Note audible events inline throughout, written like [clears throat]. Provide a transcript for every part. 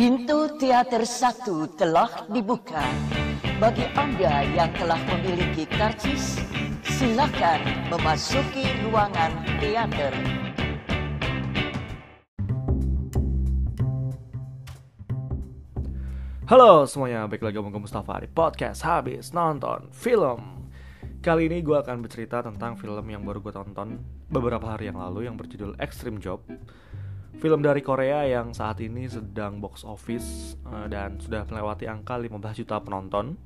Pintu teater satu telah dibuka. Bagi Anda yang telah memiliki karcis, silakan memasuki ruangan teater. Halo semuanya, balik lagi sama Mustafa di podcast Habis Nonton Film Kali ini gue akan bercerita tentang film yang baru gue tonton beberapa hari yang lalu yang berjudul Extreme Job Film dari Korea yang saat ini sedang box office uh, dan sudah melewati angka 15 juta penonton.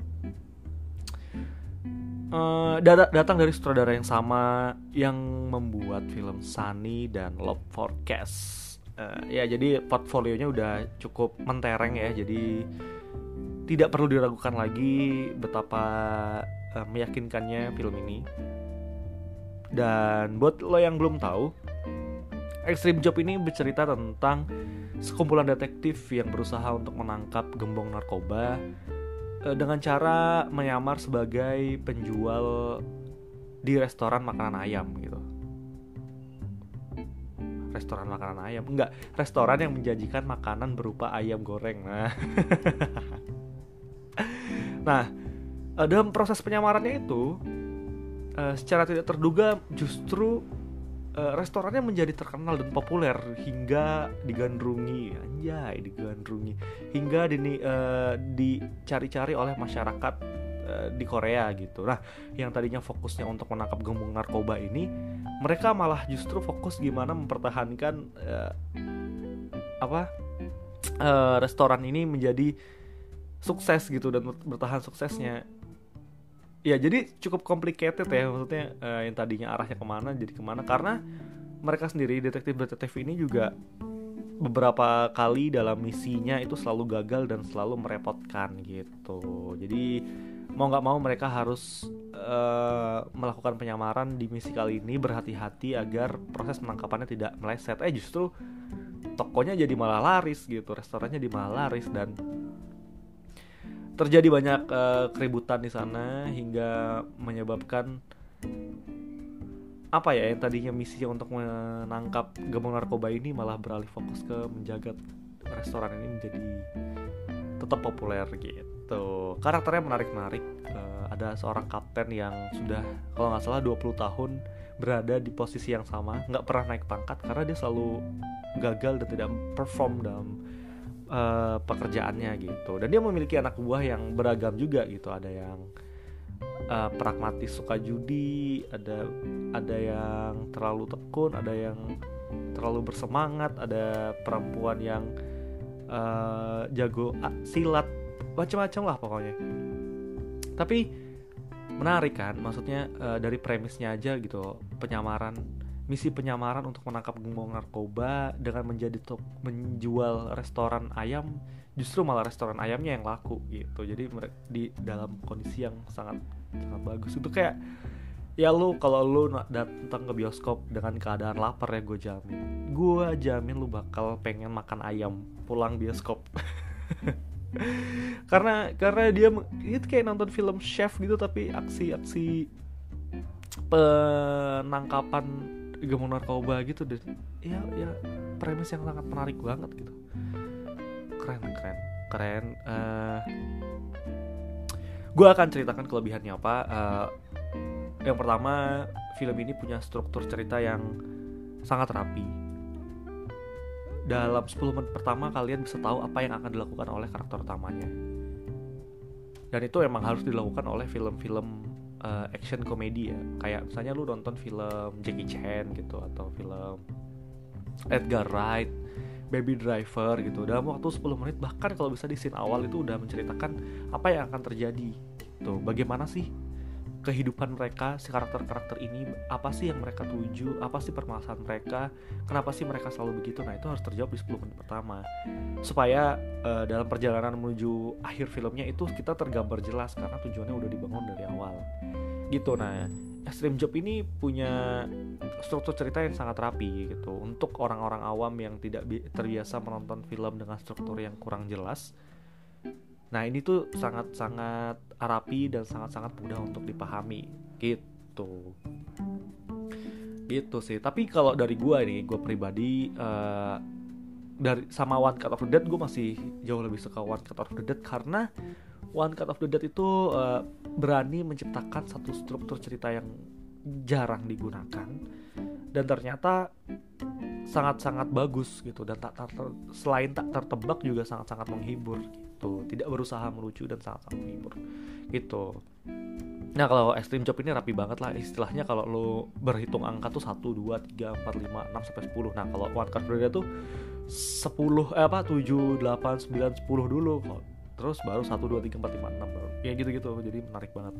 Uh, datang dari sutradara yang sama yang membuat film Sunny dan Love Forecast uh, ya jadi portfolionya udah cukup mentereng ya jadi tidak perlu diragukan lagi betapa uh, meyakinkannya film ini. Dan buat lo yang belum tahu Extreme Job ini bercerita tentang sekumpulan detektif yang berusaha untuk menangkap gembong narkoba uh, dengan cara menyamar sebagai penjual di restoran makanan ayam gitu. Restoran makanan ayam. Enggak restoran yang menjanjikan makanan berupa ayam goreng nah. [laughs] Nah eh, dalam proses penyamarannya itu eh, secara tidak terduga justru eh, restorannya menjadi terkenal dan populer hingga digandrungi anjay digandrungi hingga dini, dicari-cari oleh masyarakat Eh, di Korea gitu. Nah, yang tadinya fokusnya untuk menangkap gembong narkoba ini, mereka malah justru fokus gimana mempertahankan uh, apa uh, restoran ini menjadi sukses gitu dan bertahan suksesnya. Ya, jadi cukup complicated ya maksudnya uh, yang tadinya arahnya ke mana jadi ke mana karena mereka sendiri detektif-detektif ini juga beberapa kali dalam misinya itu selalu gagal dan selalu merepotkan gitu. Jadi mau nggak mau mereka harus uh, melakukan penyamaran di misi kali ini berhati-hati agar proses penangkapannya tidak meleset eh justru tokonya jadi malah laris gitu restorannya jadi malah laris dan terjadi banyak uh, keributan di sana hingga menyebabkan apa ya yang tadinya misinya untuk menangkap gembong narkoba ini malah beralih fokus ke menjaga restoran ini menjadi tetap populer gitu. Karakternya menarik-menarik. Uh, ada seorang kapten yang sudah kalau nggak salah 20 tahun berada di posisi yang sama nggak pernah naik pangkat karena dia selalu gagal dan tidak perform dalam uh, pekerjaannya gitu. Dan dia memiliki anak buah yang beragam juga gitu. Ada yang uh, pragmatis suka judi ada ada yang terlalu tekun ada yang terlalu bersemangat ada perempuan yang uh, jago silat macam-macam lah pokoknya. Tapi menarik kan maksudnya uh, dari premisnya aja gitu penyamaran misi penyamaran untuk menangkap gembong narkoba dengan menjadi top menjual restoran ayam justru malah restoran ayamnya yang laku gitu. Jadi di dalam kondisi yang sangat sangat bagus. Itu kayak ya lu kalau lu datang ke bioskop dengan keadaan lapar ya gue jamin. Gue jamin lu bakal pengen makan ayam pulang bioskop. [laughs] Karena karena dia itu kayak nonton film chef gitu tapi aksi-aksi penangkapan gemuk narkoba gitu dan ya ya premis yang sangat menarik banget gitu. Keren keren keren uh, eh, gue akan ceritakan kelebihannya apa. Uh, yang pertama film ini punya struktur cerita yang sangat rapi. Dalam 10 menit pertama kalian bisa tahu apa yang akan dilakukan oleh karakter utamanya. Dan itu emang harus dilakukan oleh film-film uh, action komedi ya. Kayak misalnya lu nonton film Jackie Chan gitu atau film Edgar Wright Baby Driver gitu. Dalam waktu 10 menit bahkan kalau bisa di scene awal itu udah menceritakan apa yang akan terjadi tuh bagaimana sih kehidupan mereka si karakter-karakter ini apa sih yang mereka tuju apa sih permasalahan mereka kenapa sih mereka selalu begitu? Nah itu harus terjawab di 10 menit pertama. Supaya uh, dalam perjalanan menuju akhir filmnya itu kita tergambar jelas karena tujuannya udah dibangun dari awal. Gitu. Nah Extreme Job ini punya struktur cerita yang sangat rapi gitu. Untuk orang-orang awam yang tidak terbiasa menonton film dengan struktur yang kurang jelas Nah ini tuh sangat-sangat rapi dan sangat-sangat mudah untuk dipahami gitu. Gitu sih. Tapi kalau dari gue nih, gue pribadi uh, dari sama One Cut of the Dead gue masih jauh lebih suka One Cut of the Dead karena One Cut of the Dead itu uh, berani menciptakan satu struktur cerita yang jarang digunakan dan ternyata sangat-sangat bagus gitu. Dan tak ter, selain tak tertebak juga sangat-sangat menghibur gitu. Tidak berusaha melucu dan sangat-sangat menghibur gitu. Nah kalau extreme job ini rapi banget lah. Istilahnya kalau lo berhitung angka tuh 1, 2, 3, 4, 5, 6, sampai 10 Nah kalau one card berbeda tuh 10, eh apa 7, 8, 9, 10 dulu. Terus baru 1, 2, 3, 4, 5, 6 Ya gitu-gitu. Jadi menarik banget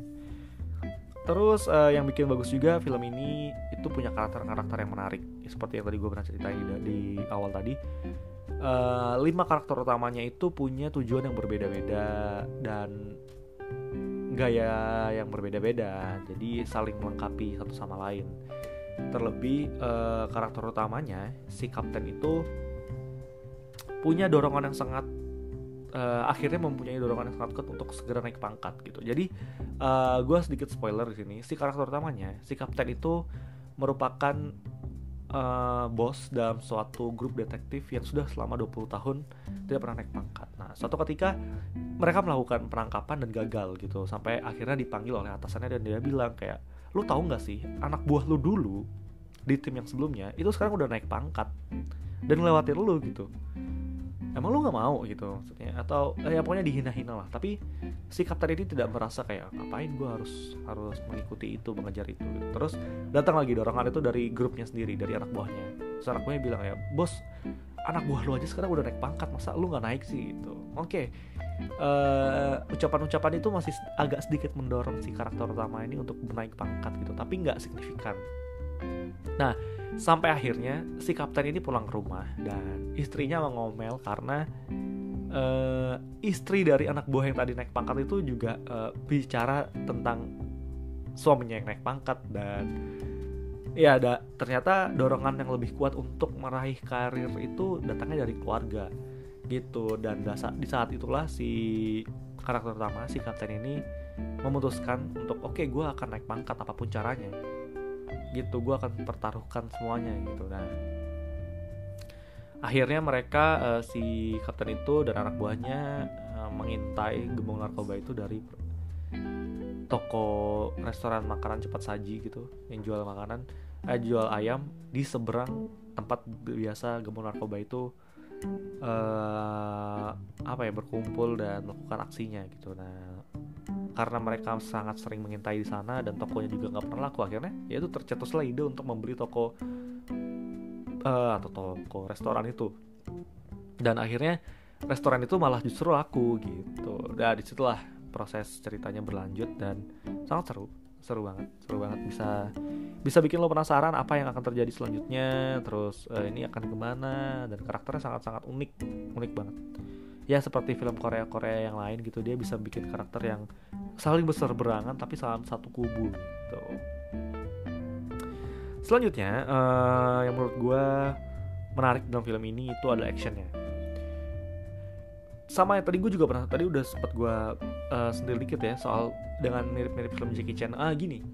Terus uh, yang bikin bagus juga film ini itu punya karakter-karakter yang menarik. Seperti yang tadi gue pernah ceritain di, di awal tadi. Uh, Lima karakter utamanya itu punya tujuan yang berbeda-beda Dan gaya yang berbeda-beda. Jadi saling melengkapi satu sama lain. Terlebih uh, karakter utamanya si kapten itu punya dorongan yang sangat uh, akhirnya mempunyai dorongan yang sangat kuat untuk segera naik pangkat gitu. Jadi uh, eh, gue sedikit spoiler di sini. Si karakter utamanya si kapten itu merupakan uh, bos dalam suatu grup detektif yang sudah selama 20 tahun tidak pernah naik pangkat. Nah, suatu ketika mereka melakukan penangkapan dan gagal gitu sampai akhirnya dipanggil oleh atasannya dan dia bilang kayak lu tahu nggak sih anak buah lu dulu di tim yang sebelumnya itu sekarang udah naik pangkat dan ngelewatin lu gitu emang lu nggak mau gitu maksudnya? Atau eh, ya pokoknya dihina-hina lah. Tapi si kapten ini tidak merasa kayak ngapain gue harus harus mengikuti itu mengejar itu? Gitu. terus datang lagi dorongan itu dari grupnya sendiri dari anak buahnya. Terus anak buahnya bilang ya bos anak buah lu aja sekarang udah naik pangkat masa lu nggak naik sih? Gitu. Oke okay. uh, eh, ucapan-ucapan itu masih agak sedikit mendorong si karakter utama ini untuk menaik pangkat gitu tapi nggak signifikan nah Sampai akhirnya si kapten ini pulang ke rumah dan istrinya mengomel karena uh, istri dari anak buah yang tadi naik pangkat itu juga uh, bicara tentang suaminya yang naik pangkat dan ya ada ternyata dorongan yang lebih kuat untuk meraih karir itu datangnya dari keluarga gitu. Dan di saat itulah si karakter utama si kapten ini memutuskan untuk oke okay, gue akan naik pangkat apa pun caranya gitu gue akan pertaruhkan semuanya gitu. Nah akhirnya mereka uh, si kapten itu dan anak buahnya uh, mengintai gembong narkoba itu dari toko restoran makanan cepat saji gitu yang jual makanan eh, jual ayam di seberang tempat biasa gembong narkoba itu uh, apa ya berkumpul dan melakukan aksinya gitu. Nah karena mereka sangat sering mengintai di sana dan tokonya juga nggak pernah laku akhirnya ya itu tercetuslah ide untuk membeli toko uh, atau toko restoran itu. Dan akhirnya restoran itu malah justru laku gitu. Dan di situlah proses ceritanya berlanjut dan sangat seru seru banget seru banget. Bisa bisa bikin lo penasaran apa yang akan terjadi selanjutnya terus uh, ini akan ke mana dan karakternya sangat sangat unik unik banget. Ya seperti film Korea Korea yang lain gitu dia bisa bikin karakter yang saling besar berangan tapi salam satu kubu gitu. Selanjutnya uh, yang menurut gue menarik dalam film ini itu adalah actionnya. Sama yang tadi gue juga pernah tadi udah sempat gue uh, sendiri dikit ya soal dengan mirip-mirip film Jackie Chan. Ah gini.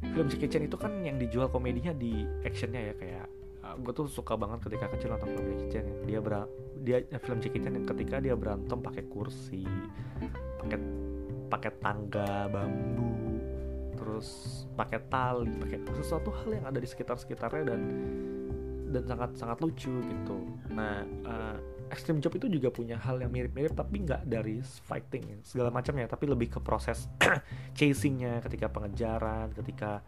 Film Jackie Chan itu kan yang dijual komedinya di actionnya ya kayak gue tuh suka banget ketika kecil nonton film Jackie Chan ya. dia ber dia film Jackie Chan yang ketika dia berantem pakai kursi pakai pakai tangga bambu terus pakai tali pakai sesuatu hal yang ada di sekitar sekitarnya dan dan sangat sangat lucu gitu. Nah uh, Extreme Job itu juga punya hal yang mirip-mirip tapi nggak dari fighting segala macamnya tapi lebih ke proses [clears throat] chasingnya ketika pengejaran ketika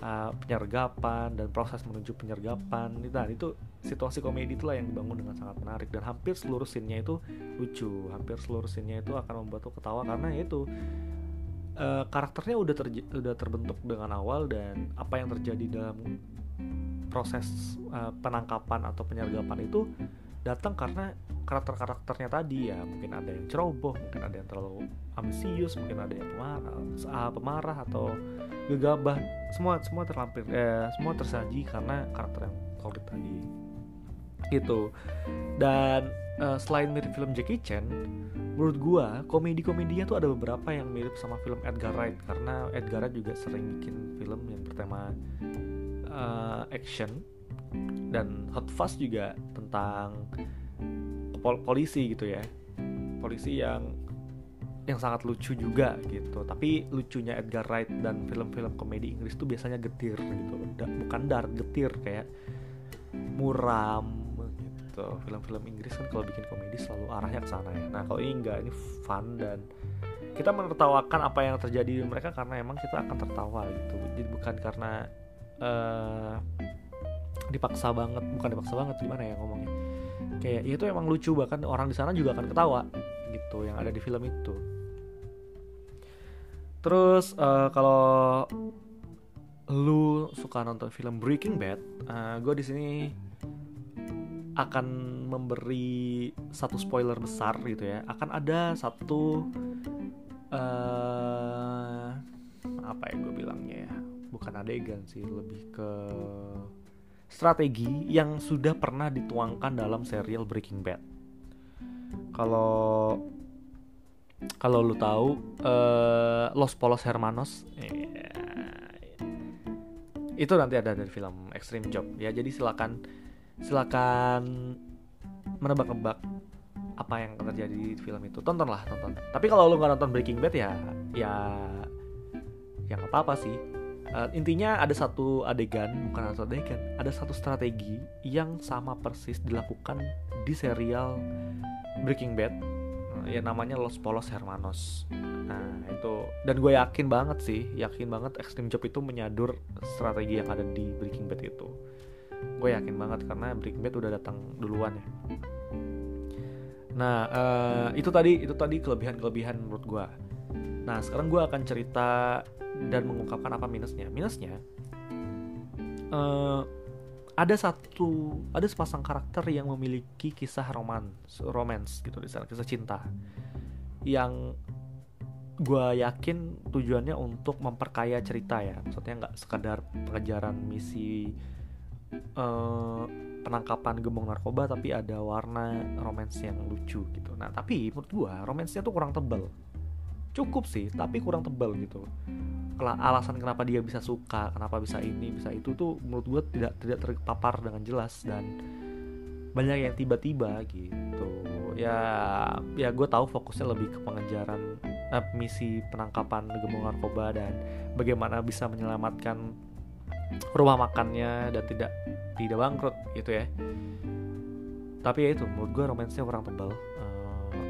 uh, penyergapan dan proses menuju penyergapan. Nah itu situasi komedi itulah yang dibangun dengan sangat menarik dan hampir seluruh scene-nya itu lucu. Hampir seluruh scene-nya itu akan membuat lo ketawa karena itu uh, karakternya udah udah terbentuk dengan awal dan apa yang terjadi dalam proses uh, penangkapan atau penyergapan itu datang karena karakter-karakternya tadi ya. Mungkin ada yang ceroboh mungkin ada yang terlalu ambisius mungkin ada yang pemarah, pemarah atau gegabah. Semua semua terlampir eh, semua tersaji karena karakter yang solid tadi. Gitu. Dan uh, selain mirip film Jackie Chan menurut gua komedi komedinya tuh ada beberapa yang mirip sama film Edgar Wright. Karena Edgar Wright juga sering bikin film yang bertema uh, action. Dan Hot Fuzz juga tentang pol polisi gitu ya. Polisi yang yang sangat lucu juga gitu. Tapi lucunya Edgar Wright dan film-film komedi Inggris tuh biasanya getir gitu. Bukan dark getir kayak muram gitu. Film-film Inggris kan kalau bikin komedi selalu arahnya ke sana ya. Nah kalau ini enggak ini fun dan kita menertawakan apa yang terjadi di mereka karena emang kita akan tertawa gitu. Jadi bukan karena uh, dipaksa banget bukan dipaksa banget gimana ya ngomongnya? Kayak ya itu emang lucu bahkan orang di sana juga akan ketawa gitu yang ada di film itu. Terus uh, kalau lu suka nonton film Breaking Bad uh, eh, gue di sini akan memberi satu spoiler besar gitu ya. Akan ada satu uh, apa ya gue bilangnya ya? Bukan adegan sih lebih ke strategi yang sudah pernah dituangkan dalam serial Breaking Bad. Kalau kalau lu tahu uh, Los Polos Hermanos yeah, itu nanti ada dari film Extreme Job ya. Jadi silakan silakan menebak-nebak apa yang terjadi di film itu. Tontonlah, tonton. Tapi kalau lu nggak nonton Breaking Bad ya ya ya apa-apa sih uh, intinya ada satu adegan bukan satu adegan ada satu strategi yang sama persis dilakukan di serial Breaking Bad. Uh, ya namanya Los Polos Hermanos. Nah itu dan gue yakin banget sih yakin banget Extreme Job itu menyadur strategi yang ada di Breaking Bad itu. Gue yakin banget karena Breaking Bad udah datang duluan ya. Nah uh, itu tadi itu tadi kelebihan kelebihan menurut gue nah sekarang gue akan cerita dan mengungkapkan apa minusnya. Minusnya uh, ada satu ada sepasang karakter yang memiliki kisah roman romance gitu di sana kisah cinta yang gue yakin tujuannya untuk memperkaya cerita ya. Maksudnya nggak sekedar pengejaran misi uh, penangkapan gembong narkoba tapi ada warna romance yang lucu gitu. Nah tapi menurut gue romansnya tuh kurang tebel cukup sih tapi kurang tebel gitu. Alasan kenapa dia bisa suka kenapa bisa ini bisa itu tuh menurut gue tidak tidak terpapar dengan jelas dan banyak yang tiba-tiba gitu. Ya ya gue tahu fokusnya lebih ke pengejaran eh, misi penangkapan gembong narkoba dan bagaimana bisa menyelamatkan rumah makannya dan tidak tidak bangkrut gitu ya. Tapi ya itu menurut gue romansnya kurang tebal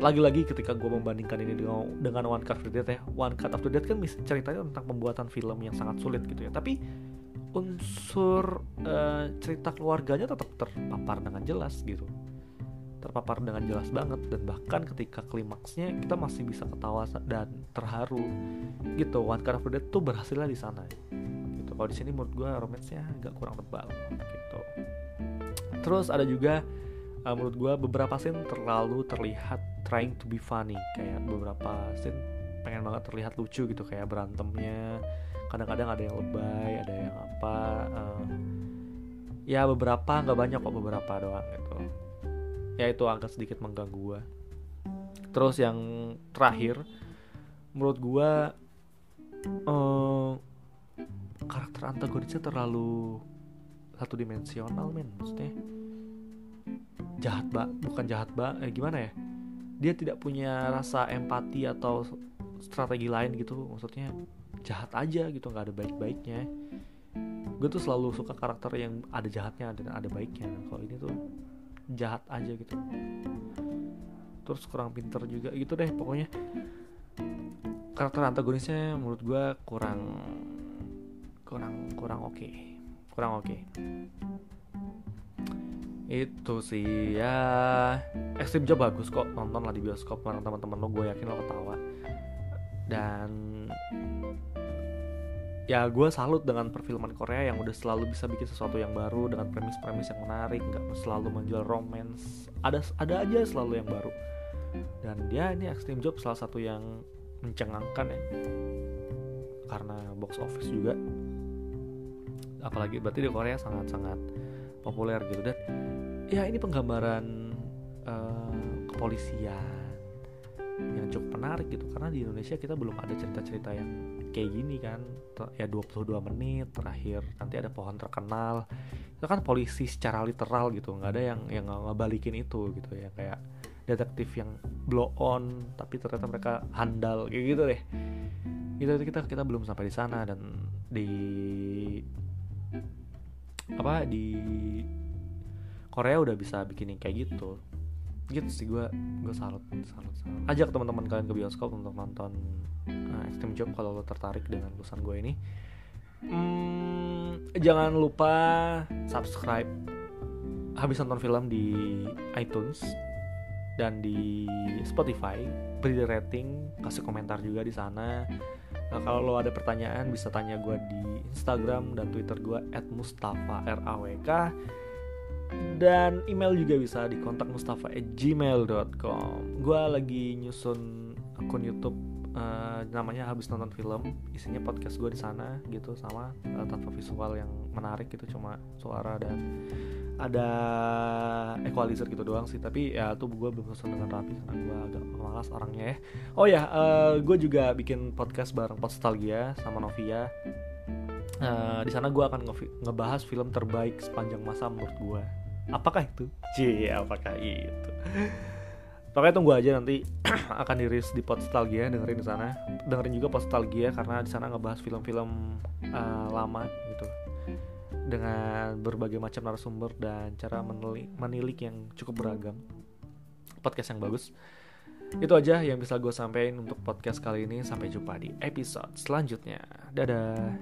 lagi-lagi ketika gue membandingkan ini dengan, dengan One Cut of the Dead ya One Cut of the Dead kan ceritanya tentang pembuatan film yang sangat sulit gitu ya. Tapi unsur uh, cerita keluarganya tetap terpapar dengan jelas gitu. Terpapar dengan jelas banget dan bahkan ketika klimaksnya kita masih bisa ketawa dan terharu gitu. One Cut of the Dead tuh berhasilnya di sana gitu. Kalau di sini menurut gue romansnya agak kurang tebal gitu. Terus ada juga uh, menurut gue beberapa scene terlalu terlihat trying to be funny. Kayak beberapa scene pengen banget terlihat lucu gitu kayak berantemnya. Kadang-kadang ada yang lebay ada yang apa uh, ya beberapa nggak banyak kok beberapa doang gitu. Ya itu agak sedikit mengganggu gue terus yang terakhir menurut gue uh, karakter antagonisnya terlalu satu dimensional men maksudnya jahat mbak bukan jahat mbak eh, gimana ya? Dia tidak punya rasa empati atau strategi lain gitu maksudnya jahat aja gitu nggak ada baik-baiknya. Gue tuh selalu suka karakter yang ada jahatnya dan ada baiknya. Kalau ini tuh jahat aja gitu. Terus kurang pinter juga gitu deh pokoknya. Karakter antagonisnya menurut gue kurang kurang kurang oke. Okay. kurang oke. okay itu sih ya. Extreme Job bagus kok. Nonton lah di bioskop bareng teman-teman lo gue yakin lo ketawa. Dan ya gue salut dengan perfilman Korea yang udah selalu bisa bikin sesuatu yang baru dengan premis-premis yang menarik nggak selalu menjual romance. Ada ada aja selalu yang baru. Dan dia ini Extreme Job salah satu yang mencengangkan ya. Karena box office juga. Apalagi berarti di Korea sangat-sangat populer gitu. Dan ya ini penggambaran uh, kepolisian yang cukup menarik gitu. Karena di Indonesia kita belum ada cerita-cerita yang kayak gini kan. Ya 22 menit terakhir nanti ada pohon terkenal. Itu kan polisi secara literal gitu nggak ada yang yang ngebalikin itu gitu ya. Kayak detektif yang blow on tapi ternyata mereka handal kayak gitu deh. Itu kita kita belum sampai di sana. Dan di apa di Korea udah bisa bikin yang kayak gitu. Gitu sih gue gue salut salut salut. Ajak teman-teman kalian ke bioskop untuk nonton uh, Extreme Job kalau lo tertarik dengan tulisan gue ini. Hmm, jangan lupa subscribe habis nonton film di iTunes dan di Spotify. Beri rating kasih komentar juga di sana nah, kalau lo ada pertanyaan bisa tanya gue di Instagram dan Twitter gue @mustafa_rawk dan email juga bisa di kontak mustafa@gmail.com gue lagi nyusun akun YouTube uh, namanya habis nonton film isinya podcast gue di sana gitu sama uh, tanpa visual yang menarik gitu cuma suara dan ada equalizer gitu doang sih. Tapi ya tuh gue belum susun dengan rapi karena gue agak malas orangnya ya. Oh ya uh, gue juga bikin podcast bareng Postalgia sama Novia. Uh, di sana gue akan nge ngebahas film terbaik sepanjang masa menurut gue apakah itu? C apakah itu Pokoknya tunggu aja nanti [clears throat] akan dirilis di Postalgia dengerin di sana. Dengerin juga Postalgia karena di sana ngebahas film-film uh, lama gitu dengan berbagai macam narasumber dan cara menilik, menilik yang cukup beragam. Podcast yang bagus. Itu aja yang bisa gue sampaikan untuk podcast kali ini. Sampai jumpa di episode selanjutnya. Dadah.